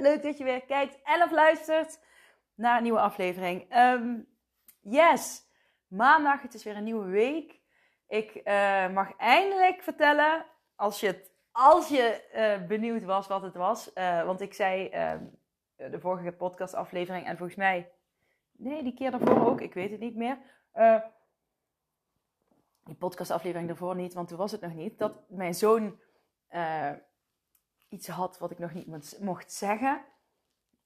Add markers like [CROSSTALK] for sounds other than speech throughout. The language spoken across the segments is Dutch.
Leuk dat je weer kijkt en of luistert naar een nieuwe aflevering. Um, yes, maandag, het is weer een nieuwe week. Ik uh, mag eindelijk vertellen, als je, als je uh, benieuwd was wat het was. Uh, want ik zei ehm, de vorige podcastaflevering en volgens mij, nee, die keer daarvoor ook, ik weet het niet meer. die podcastaflevering daarvoor niet, want toen was het nog niet. Dat mijn zoon iets had wat ik nog niet mocht zeggen.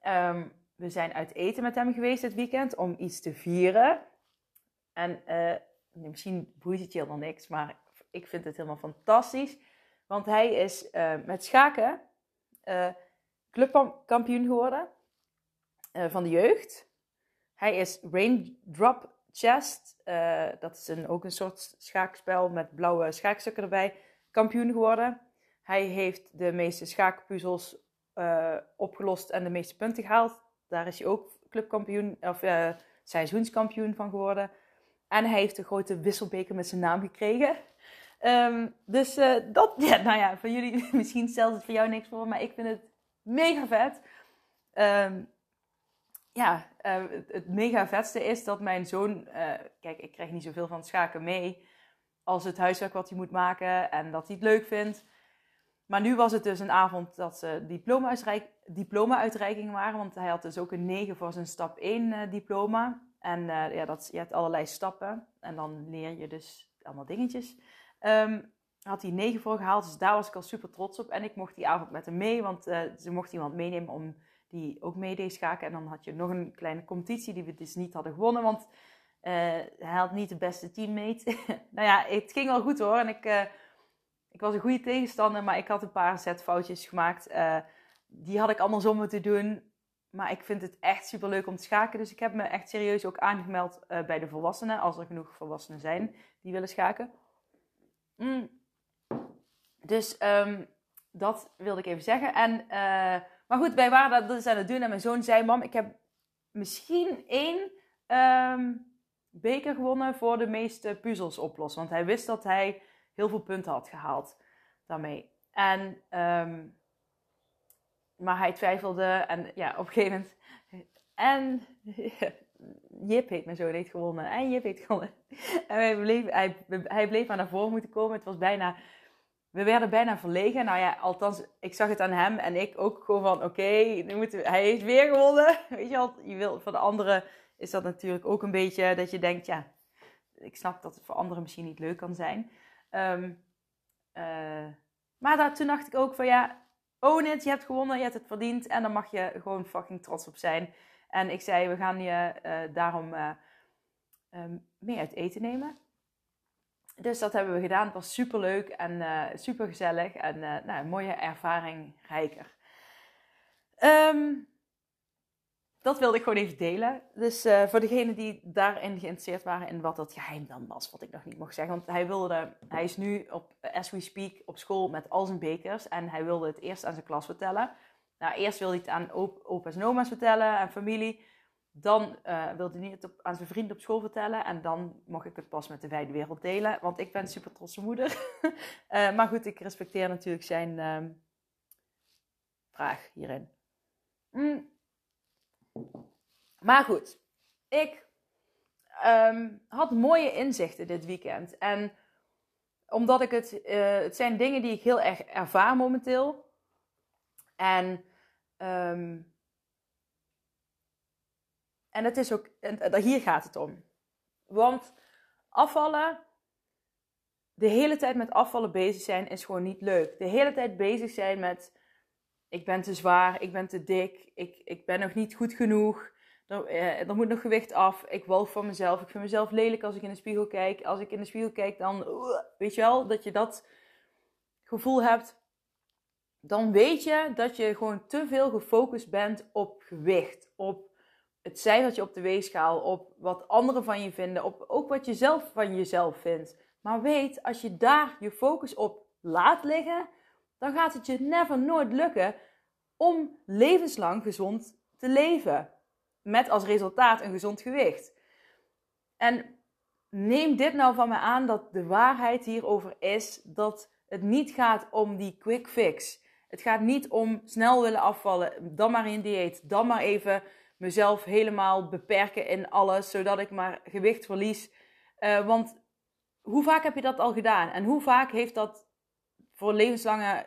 Um, we zijn uit eten met hem geweest dit weekend om iets te vieren. En misschien boeit het je helemaal niks, maar ik vind het helemaal fantastisch. Want hij is uh, met schaken uh, clubkampioen geworden van de jeugd. Hij is Raindrop Chest, dat is een, ook een soort schaakspel met blauwe schaakstukken erbij, kampioen geworden. Hij heeft de meeste schaakpuzzels opgelost en de meeste punten gehaald. Daar is hij ook clubkampioen of seizoenskampioen van geworden. En hij heeft een grote wisselbeker met zijn naam gekregen. Um, dus uh, dat, [LAUGHS] ja, nou ja, voor jullie [LAUGHS] misschien stelt het voor jou niks voor, maar ik vind het mega vet. Um, ja, het, het, mega vetste is dat mijn zoon, kijk, ik krijg niet zoveel van het schaken mee als het huiswerk wat hij moet maken en dat hij het leuk vindt. Maar nu was het dus een avond dat ze diploma-uitreikingen waren, want hij had dus ook een 9 voor zijn stap 1 diploma. En uh, ja, dat, je hebt allerlei stappen en dan leer je dus allemaal dingetjes. Um, had hij negen voor gehaald, dus daar was ik al super trots op. En ik mocht die avond met hem mee, want uh, ze mocht iemand meenemen om die ook mee deed schaken. En dan had je nog een kleine competitie die we dus niet hadden gewonnen, want hij had niet de beste teammate. [LAUGHS] nou ja, het ging wel goed hoor. En ik, ik was een goede tegenstander, maar ik had een paar zetfoutjes gemaakt. die had ik andersom moeten doen. Maar ik vind het echt super leuk om te schaken. Dus ik heb me echt serieus ook aangemeld uh, bij de volwassenen. Als er genoeg volwassenen zijn die willen schaken. Mm. Dus um, dat wilde ik even zeggen. En, uh, maar goed, wij waren dat dus aan het doen. En mijn zoon zei: Mam, ik heb misschien één um, beker gewonnen voor de meeste puzzels oplossen. Want hij wist dat hij heel veel punten had gehaald daarmee. En um, maar hij twijfelde en ja, op een gegeven moment. En [LAUGHS] Jip heeft mijn zoon heeft gewonnen. En Jip heeft gewonnen. [LAUGHS] En hij bleef, hij, hij bleef maar naar voren moeten komen. Het was bijna. We werden bijna verlegen. Nou ja, althans, ik zag het aan hem en ik ook gewoon van: oké, hij heeft weer gewonnen. [LAUGHS] Weet je wel, je wil, voor de anderen is dat natuurlijk ook een beetje dat je denkt: ja, ik snap dat het voor anderen misschien niet leuk kan zijn. Um, uh, maar daar, toen dacht ik ook van ja, own it, je hebt gewonnen, je hebt het verdiend en dan mag je gewoon fucking trots op zijn. En ik zei, we gaan je uh, daarom uh, mee uit eten nemen. Dus dat hebben we gedaan. Het was super leuk en super gezellig en nou, een mooie ervaring, rijker. Um, dat wilde ik gewoon even delen. Dus uh, voor degenen die daarin geïnteresseerd waren in wat dat geheim dan was, wat ik nog niet mocht zeggen. Want hij wilde, hij is nu op, as we speak, op school met al zijn bekers. En hij wilde het eerst aan zijn klas vertellen. Nou, eerst wilde hij het aan op, opa's en oma's vertellen en familie. Dan uh, wilde hij het aan zijn vrienden op school vertellen. En dan mocht ik het pas met de wijde wereld delen. Want ik ben super trotse moeder. uh, [LAUGHS] maar goed, ik respecteer natuurlijk zijn uh, vraag hierin. Mm. Maar goed, ik um, had mooie inzichten dit weekend. En omdat ik het, uh, het zijn dingen die ik heel erg ervaar momenteel. En, um, en het is ook, en hier gaat het om. Want afvallen, de hele tijd met afvallen bezig zijn, is gewoon niet leuk. De hele tijd bezig zijn met ik ben te zwaar, ik ben te dik, ik, ik ben nog niet goed genoeg. Er, eh, er moet nog gewicht af. Ik walg van mezelf. Ik vind mezelf lelijk als ik in de spiegel kijk. Als ik in de spiegel kijk, dan weet je wel dat je dat gevoel hebt. Dan weet je dat je gewoon te veel gefocust bent op gewicht. Op het cijfertje op de weegschaal. Op wat anderen van je vinden. Op ook wat je zelf van jezelf vindt. Maar weet, als je daar je focus op laat liggen, dan gaat het je never nooit lukken om levenslang gezond te leven. Met als resultaat een gezond gewicht. En neem dit nou van me aan dat de waarheid hierover is dat het niet gaat om die quick fix. Het gaat niet om snel willen afvallen, dan maar in dieet, dan maar even mezelf helemaal beperken in alles, zodat ik maar gewicht verlies. Uh, want hoe vaak heb je dat al gedaan? En hoe vaak heeft dat voor levenslange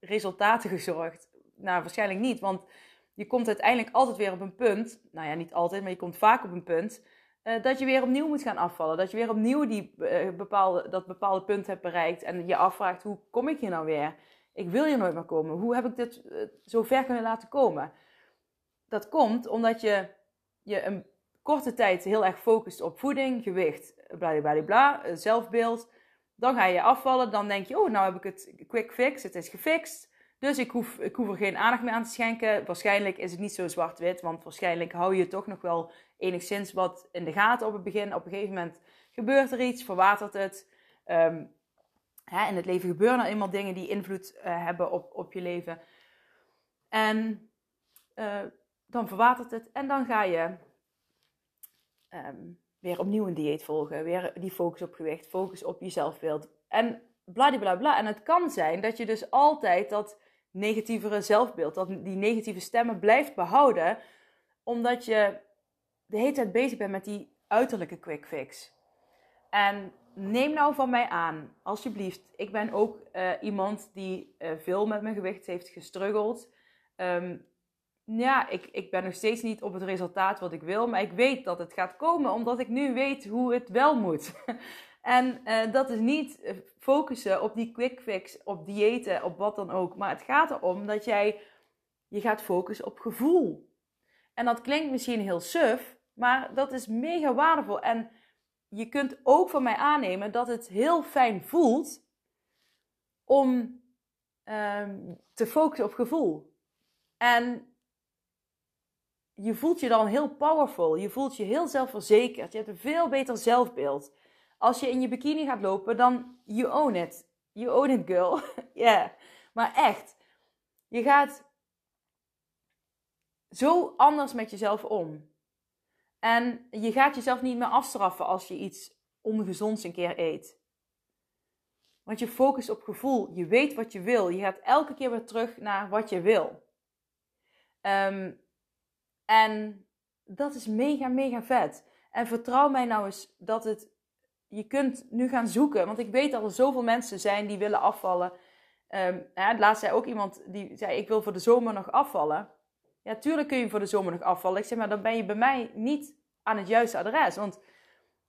resultaten [LAUGHS] gezorgd? Nou, waarschijnlijk niet, want je komt uiteindelijk altijd weer op een punt, nou ja, niet altijd, maar je komt vaak op een punt, uh, dat je weer opnieuw moet gaan afvallen. Dat je weer opnieuw die, uh, bepaalde, dat bepaalde punt hebt bereikt en je afvraagt, hoe kom ik hier nou weer? Ik wil hier nooit meer komen. Hoe heb ik dit uh, zo ver kunnen laten komen? Dat komt omdat je je een korte tijd heel erg focust op voeding, gewicht, bla bla bla, zelfbeeld. Dan ga je afvallen, dan denk je, oh, nou heb ik het quick fix, het is gefixt. Dus ik hoef, ik hoef er geen aandacht meer aan te schenken. Waarschijnlijk is het niet zo zwart-wit, want waarschijnlijk hou je toch nog wel enigszins wat in de gaten op het begin. Op een gegeven moment gebeurt er iets, verwatert het. Um, hè, in het leven gebeuren er eenmaal dingen die invloed uh, hebben op, op je leven. En uh, dan verwatert het en dan ga je um, weer opnieuw een dieet volgen. Weer die focus op gewicht, focus op je zelfbeeld. En bladibla bla. En het kan zijn dat je dus altijd dat negatievere zelfbeeld, dat die negatieve stemmen blijft behouden, omdat je de hele tijd bezig bent met die uiterlijke quick fix. En neem nou van mij aan, alsjeblieft. Ik ben ook uh, iemand die uh, veel met mijn gewicht heeft gestruggeld. Um, ja, ik, ik ben nog steeds niet op het resultaat wat ik wil, maar ik weet dat het gaat komen, omdat ik nu weet hoe het wel moet. [LAUGHS] en uh, dat is niet focussen op die quick fix, op diëten, op wat dan ook. Maar het gaat erom dat jij je gaat focussen op gevoel. En dat klinkt misschien heel suf, maar dat is mega waardevol. En je kunt ook van mij aannemen dat het heel fijn voelt om uh, te focussen op gevoel. En je voelt je dan heel powerful. Je voelt je heel zelfverzekerd. Je hebt een veel beter zelfbeeld. Als je in je bikini gaat lopen, dan you own it. You own it, girl. [LAUGHS] Yeah. Maar echt. Je gaat zo anders met jezelf om. En je gaat jezelf niet meer afstraffen als je iets ongezonds een keer eet. Want je focust op gevoel. Je weet wat je wil. Je gaat elke keer weer terug naar wat je wil. Um, en dat is mega, mega vet. En vertrouw mij nou eens dat het. Je kunt nu gaan zoeken. Want ik weet dat er zoveel mensen zijn die willen afvallen. Um, ja, laatst zei ook iemand die zei: Ik wil voor de zomer nog afvallen. Ja, tuurlijk kun je voor de zomer nog afvallen. Ik zeg maar, dan ben je bij mij niet aan het juiste adres. Want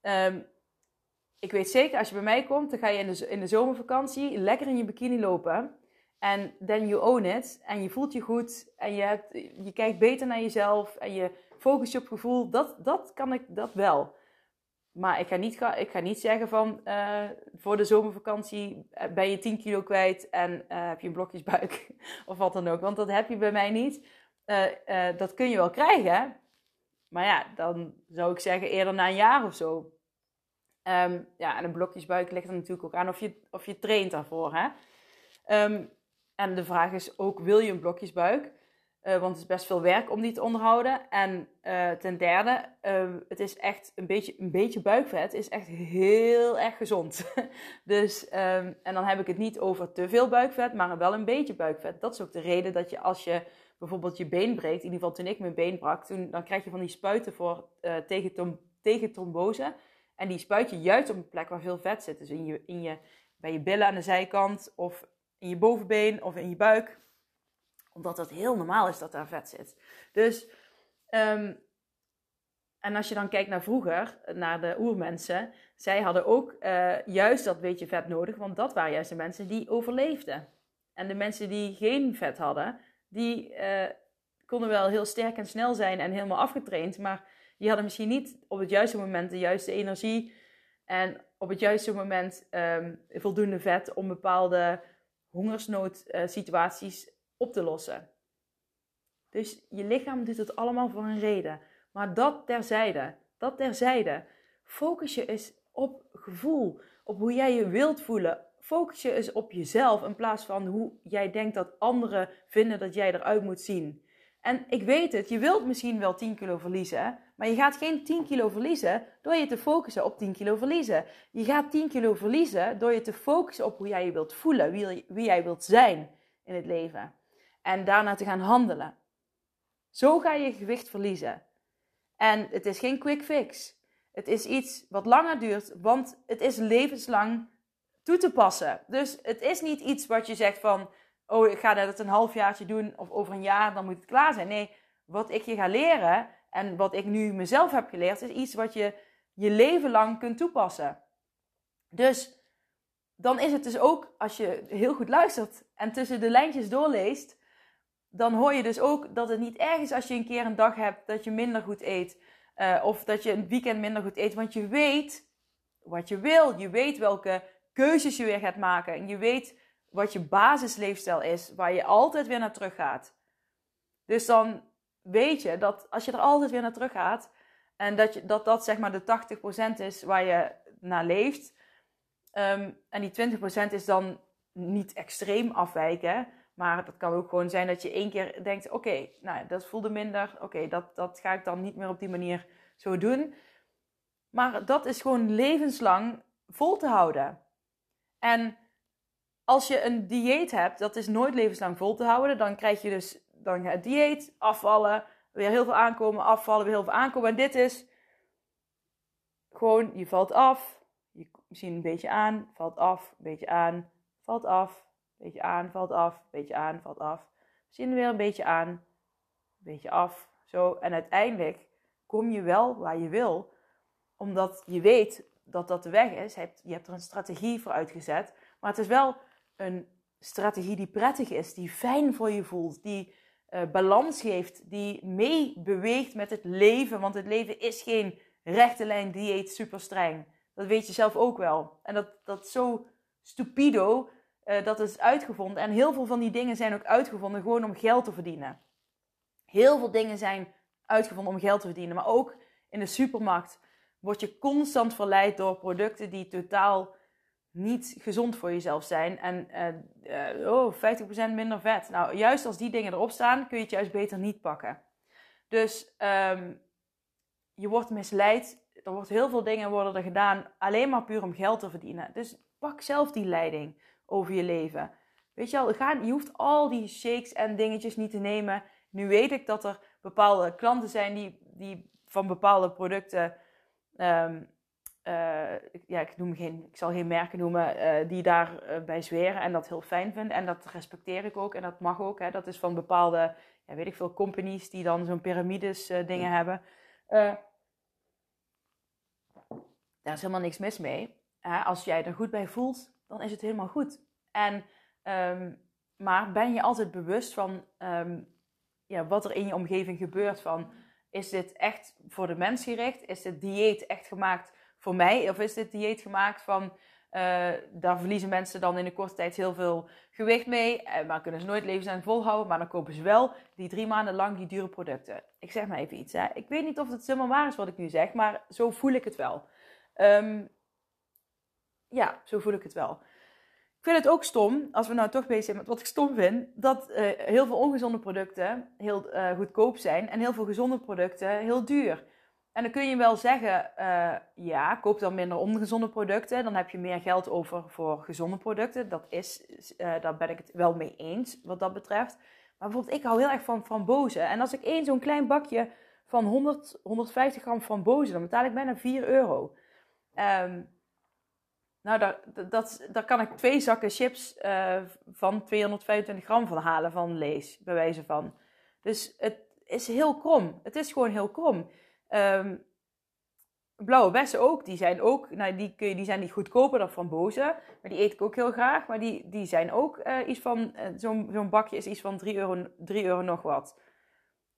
um, ik weet zeker, als je bij mij komt, dan ga je in de, in de zomervakantie lekker in je bikini lopen. En then you own it. En je voelt je goed. En je, hebt, je kijkt beter naar jezelf. En je focust je op gevoel. Dat, dat kan ik dat wel. Maar ik ga niet, ik ga niet zeggen van uh, voor de zomervakantie eh, ben je 10 kilo kwijt en uh, heb je een blokjesbuik [LAUGHS] of wat dan ook. Want dat heb je bij mij niet. Dat kun je wel krijgen. Maar ja, dan zou ik zeggen eerder na een jaar of zo. Um, ja, en een blokjesbuik ligt er natuurlijk ook aan of je, of je traint daarvoor. Hè? Um, en de vraag is ook, wil je een blokjesbuik? Uh, want het is best veel werk om die te onderhouden. En uh, ten derde, uh, het is echt een beetje, een beetje buikvet is echt heel erg gezond. [LAUGHS] dus, um, en dan heb ik het niet over te veel buikvet, maar wel een beetje buikvet. Dat is ook de reden dat je als je bijvoorbeeld je been breekt, in ieder geval toen ik mijn been brak, toen, dan krijg je van die spuiten voor, tegen, tom, tegen trombose. En die spuit je juist op een plek waar veel vet zit. Dus in je, in je, bij je billen aan de zijkant of in je bovenbeen of in je buik. Omdat het heel normaal is dat daar vet zit. Dus, um, en als je dan kijkt naar vroeger, naar de oermensen, zij hadden ook uh, juist dat beetje vet nodig, want dat waren juist de mensen die overleefden. En de mensen die geen vet hadden, die, uh, konden wel heel sterk en snel zijn en helemaal afgetraind. Maar die hadden misschien niet op het juiste moment de juiste energie. En op het juiste moment um, voldoende vet om bepaalde hongersnoodsituaties uh, op te lossen. Dus je lichaam doet het allemaal voor een reden. Maar dat terzijde, dat terzijde. Focus je eens op gevoel, op hoe jij je wilt voelen. Focus je eens op jezelf in plaats van hoe jij denkt dat anderen vinden dat jij eruit moet zien. En ik weet het, je wilt misschien wel 10 kilo verliezen, maar je gaat geen 10 kilo verliezen door je te focussen op 10 kilo verliezen. Je gaat 10 kilo verliezen door je te focussen op hoe jij je wilt voelen, wie, jij wilt zijn in het leven. En daarna te gaan handelen. Zo ga je gewicht verliezen. En het is geen quick fix. Het is iets wat langer duurt, want het is levenslang toe te passen. Dus het is niet iets wat je zegt van, oh, ik ga dat een halfjaartje doen of over een jaar, dan moet het klaar zijn. Nee, wat ik je ga leren en wat ik nu mezelf heb geleerd, is iets wat je je leven lang kunt toepassen. Dus dan is het dus ook, als je heel goed luistert en tussen de lijntjes doorleest, dan hoor je dus ook dat het niet erg is als je een keer een dag hebt dat je minder goed eet. Uh, of dat je een weekend minder goed eet. Want je weet wat je wil. Je weet welke keuzes je weer gaat maken. En je weet wat je basisleefstijl is, waar je altijd weer naar terug gaat. Dus dan weet je dat als je er altijd weer naar terug gaat, en dat je, dat, dat zeg maar de 80% is waar je naar leeft, um, en die 20% is dan niet extreem afwijken, maar dat kan ook gewoon zijn dat je één keer denkt: oké, nou dat voelde minder, oké, dat, dat ga ik dan niet meer op die manier zo doen. Maar dat is gewoon levenslang vol te houden. En als je een dieet hebt, dat is nooit levenslang vol te houden. Dan krijg je dus dan het dieet, afvallen, weer heel veel aankomen, afvallen, weer heel veel aankomen. En dit is gewoon, je valt af, je misschien een beetje aan, valt af, een beetje aan, valt af, beetje aan, valt af, beetje aan, valt af. Misschien weer een beetje aan, een beetje af, zo. En uiteindelijk kom je wel waar je wil, omdat je weet dat dat de weg is. Je hebt er een strategie voor uitgezet, maar het is wel een strategie die prettig is, die fijn voor je voelt, die uh, balans geeft, die meebeweegt met het leven. Want het leven is geen rechte lijn dieet super streng. Dat weet je zelf ook wel. En dat, dat zo stupido, uh, dat is uitgevonden. En heel veel van die dingen zijn ook uitgevonden gewoon om geld te verdienen. Heel veel dingen zijn uitgevonden om geld te verdienen. Maar ook in de supermarkt word je constant verleid door producten die totaal niet gezond voor jezelf zijn. En uh, uh, oh, 50% minder vet. Nou, juist als die dingen erop staan, kun je het juist beter niet pakken. Dus um, je wordt misleid. Er wordt heel veel dingen worden er gedaan alleen maar puur om geld te verdienen. Dus pak zelf die leiding over je leven. Weet je ga, je hoeft al die shakes en dingetjes niet te nemen. Nu weet ik dat er bepaalde klanten zijn die, die van bepaalde producten um, uh, ja, ik, noem geen, ik zal geen merken noemen, uh, die daarbij uh, bij zweren en dat heel fijn vinden. En dat respecteer ik ook en dat mag ook. Hè. Dat is van bepaalde, ja, weet ik veel, companies die dan zo'n piramides uh, dingen hebben. daar is helemaal niks mis mee. als jij er goed bij voelt, dan is het helemaal goed. En, um, maar ben je altijd bewust van um, ja, wat er in je omgeving gebeurt? Van, is dit echt voor de mens gericht? Is dit dieet echt gemaakt voor mij? Of is dit dieet gemaakt van, uh, daar verliezen mensen dan in een korte tijd heel veel gewicht mee, uh, maar kunnen ze nooit levenslang volhouden, maar dan kopen ze wel die drie maanden lang die dure producten. Ik zeg maar even iets. Hè. Ik weet niet of het helemaal waar is wat ik nu zeg, maar zo voel ik het wel. Um, ja, zo voel ik het wel. Ik vind het ook stom, als we nou toch bezig zijn met wat ik stom vind, dat uh, heel veel ongezonde producten heel goedkoop zijn en heel veel gezonde producten heel duur. En dan kun je wel zeggen, uh, ja, koop dan minder ongezonde producten. Dan heb je meer geld over voor gezonde producten. Dat is, uh, daar ben ik het wel mee eens wat dat betreft. Maar bijvoorbeeld, ik hou heel erg van frambozen. En als ik één zo'n klein bakje van 100, 150 gram frambozen, dan betaal ik bijna 4 euro. Um, nou, daar, dat, kan ik twee zakken chips uh, van 225 gram van halen van lees, bij wijze van. Dus het is heel krom. Het is gewoon heel krom. Um, blauwe bessen ook, die zijn ook, nou, die, kun je, die zijn niet goedkoper dan frambozen, maar die eet ik ook heel graag. Maar die, die zijn ook uh, iets van, zo'n zo'n bakje is iets van 3 euro, 3 euro nog wat.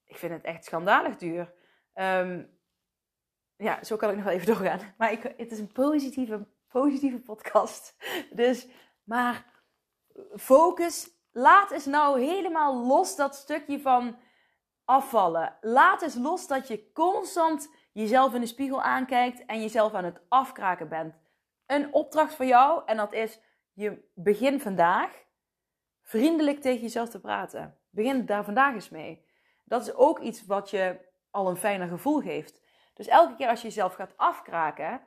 ik vind het echt schandalig duur. Ehm, ja, zo kan ik nog wel even [LAUGHS] doorgaan. Maar ik, het is een positieve, positieve podcast. Dus, maar focus. Laat eens nou helemaal los dat stukje van afvallen. Laat eens los dat je constant jezelf in de spiegel aankijkt en jezelf aan het afkraken bent. Een opdracht voor jou en dat is je begin vandaag vriendelijk tegen jezelf te praten. Begin daar vandaag eens mee. Dat is ook iets wat je al een fijner gevoel geeft. Dus elke keer als je jezelf gaat afkraken,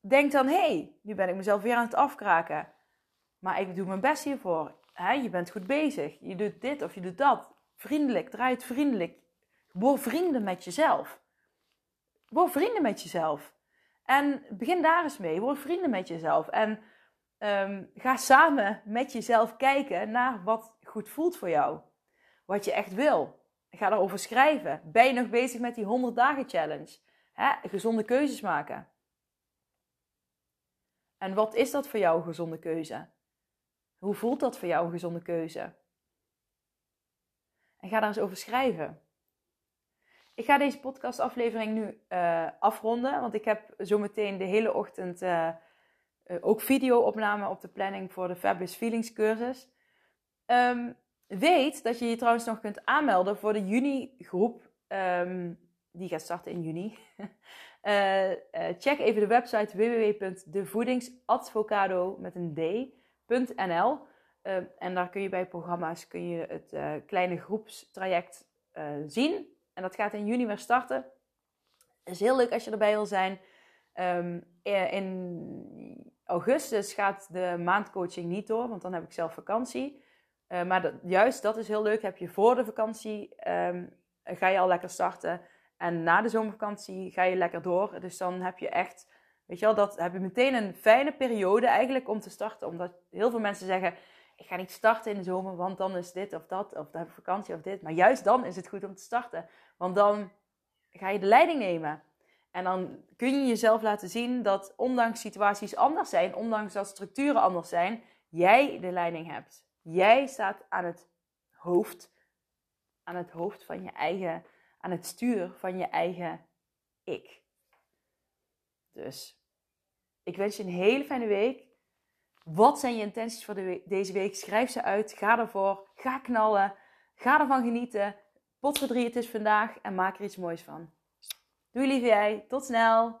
denk dan: hé, hey, nu ben ik mezelf weer aan het afkraken. Maar ik doe mijn best hiervoor. je bent goed bezig. Je doet dit of je doet dat. Vriendelijk, draai het vriendelijk. Word vrienden met jezelf. Word vrienden met jezelf. En begin daar eens mee. Word vrienden met jezelf. En ehm, ga samen met jezelf kijken naar wat goed voelt voor jou. Wat je echt wil. Ga erover schrijven. Ben je nog bezig met die 100 dagen challenge? gezonde keuzes maken. En wat is dat voor jou een gezonde keuze? Hoe voelt dat voor jou een gezonde keuze? En ga daar eens over schrijven. Ik ga deze podcastaflevering nu uh, afronden, want ik heb zometeen de hele ochtend uh, uh, ook video-opname op de planning voor de Fabulous Feelings cursus. Um, weet dat je je trouwens nog kunt aanmelden voor de juni-groep. Um, die gaat starten in juni. [LAUGHS] check even de website www.devoedingsadvocado met een d.nl. en daar kun je bij programma's kun je het kleine groepstraject zien en dat gaat in juni weer starten. Is heel leuk als je erbij wil zijn. Um, in augustus gaat de maandcoaching niet door, want dan heb ik zelf vakantie. Uh, maar dat, juist dat is heel leuk. Heb je voor de vakantie, ga je al lekker starten. En na de zomervakantie ga je lekker door. Dus dan heb je echt, weet je wel, dat heb je meteen een fijne periode eigenlijk om te starten. Omdat heel veel mensen zeggen, ik ga niet starten in de zomer, want dan is dit of dat, of dan heb ik vakantie of dit. Maar juist dan is het goed om te starten. Want dan ga je de leiding nemen. En dan kun je jezelf laten zien dat ondanks situaties anders zijn, ondanks dat structuren anders zijn, jij de leiding hebt. Jij staat aan het hoofd, aan het hoofd van je eigen, aan het stuur van je eigen ik. Dus ik wens je een hele fijne week. Wat zijn je intenties voor deze week? Schrijf ze uit. Ga ervoor. Ga knallen. Ga ervan genieten. Potverdrie, het is vandaag en maak er iets moois van. Doei lieve jij. Tot snel.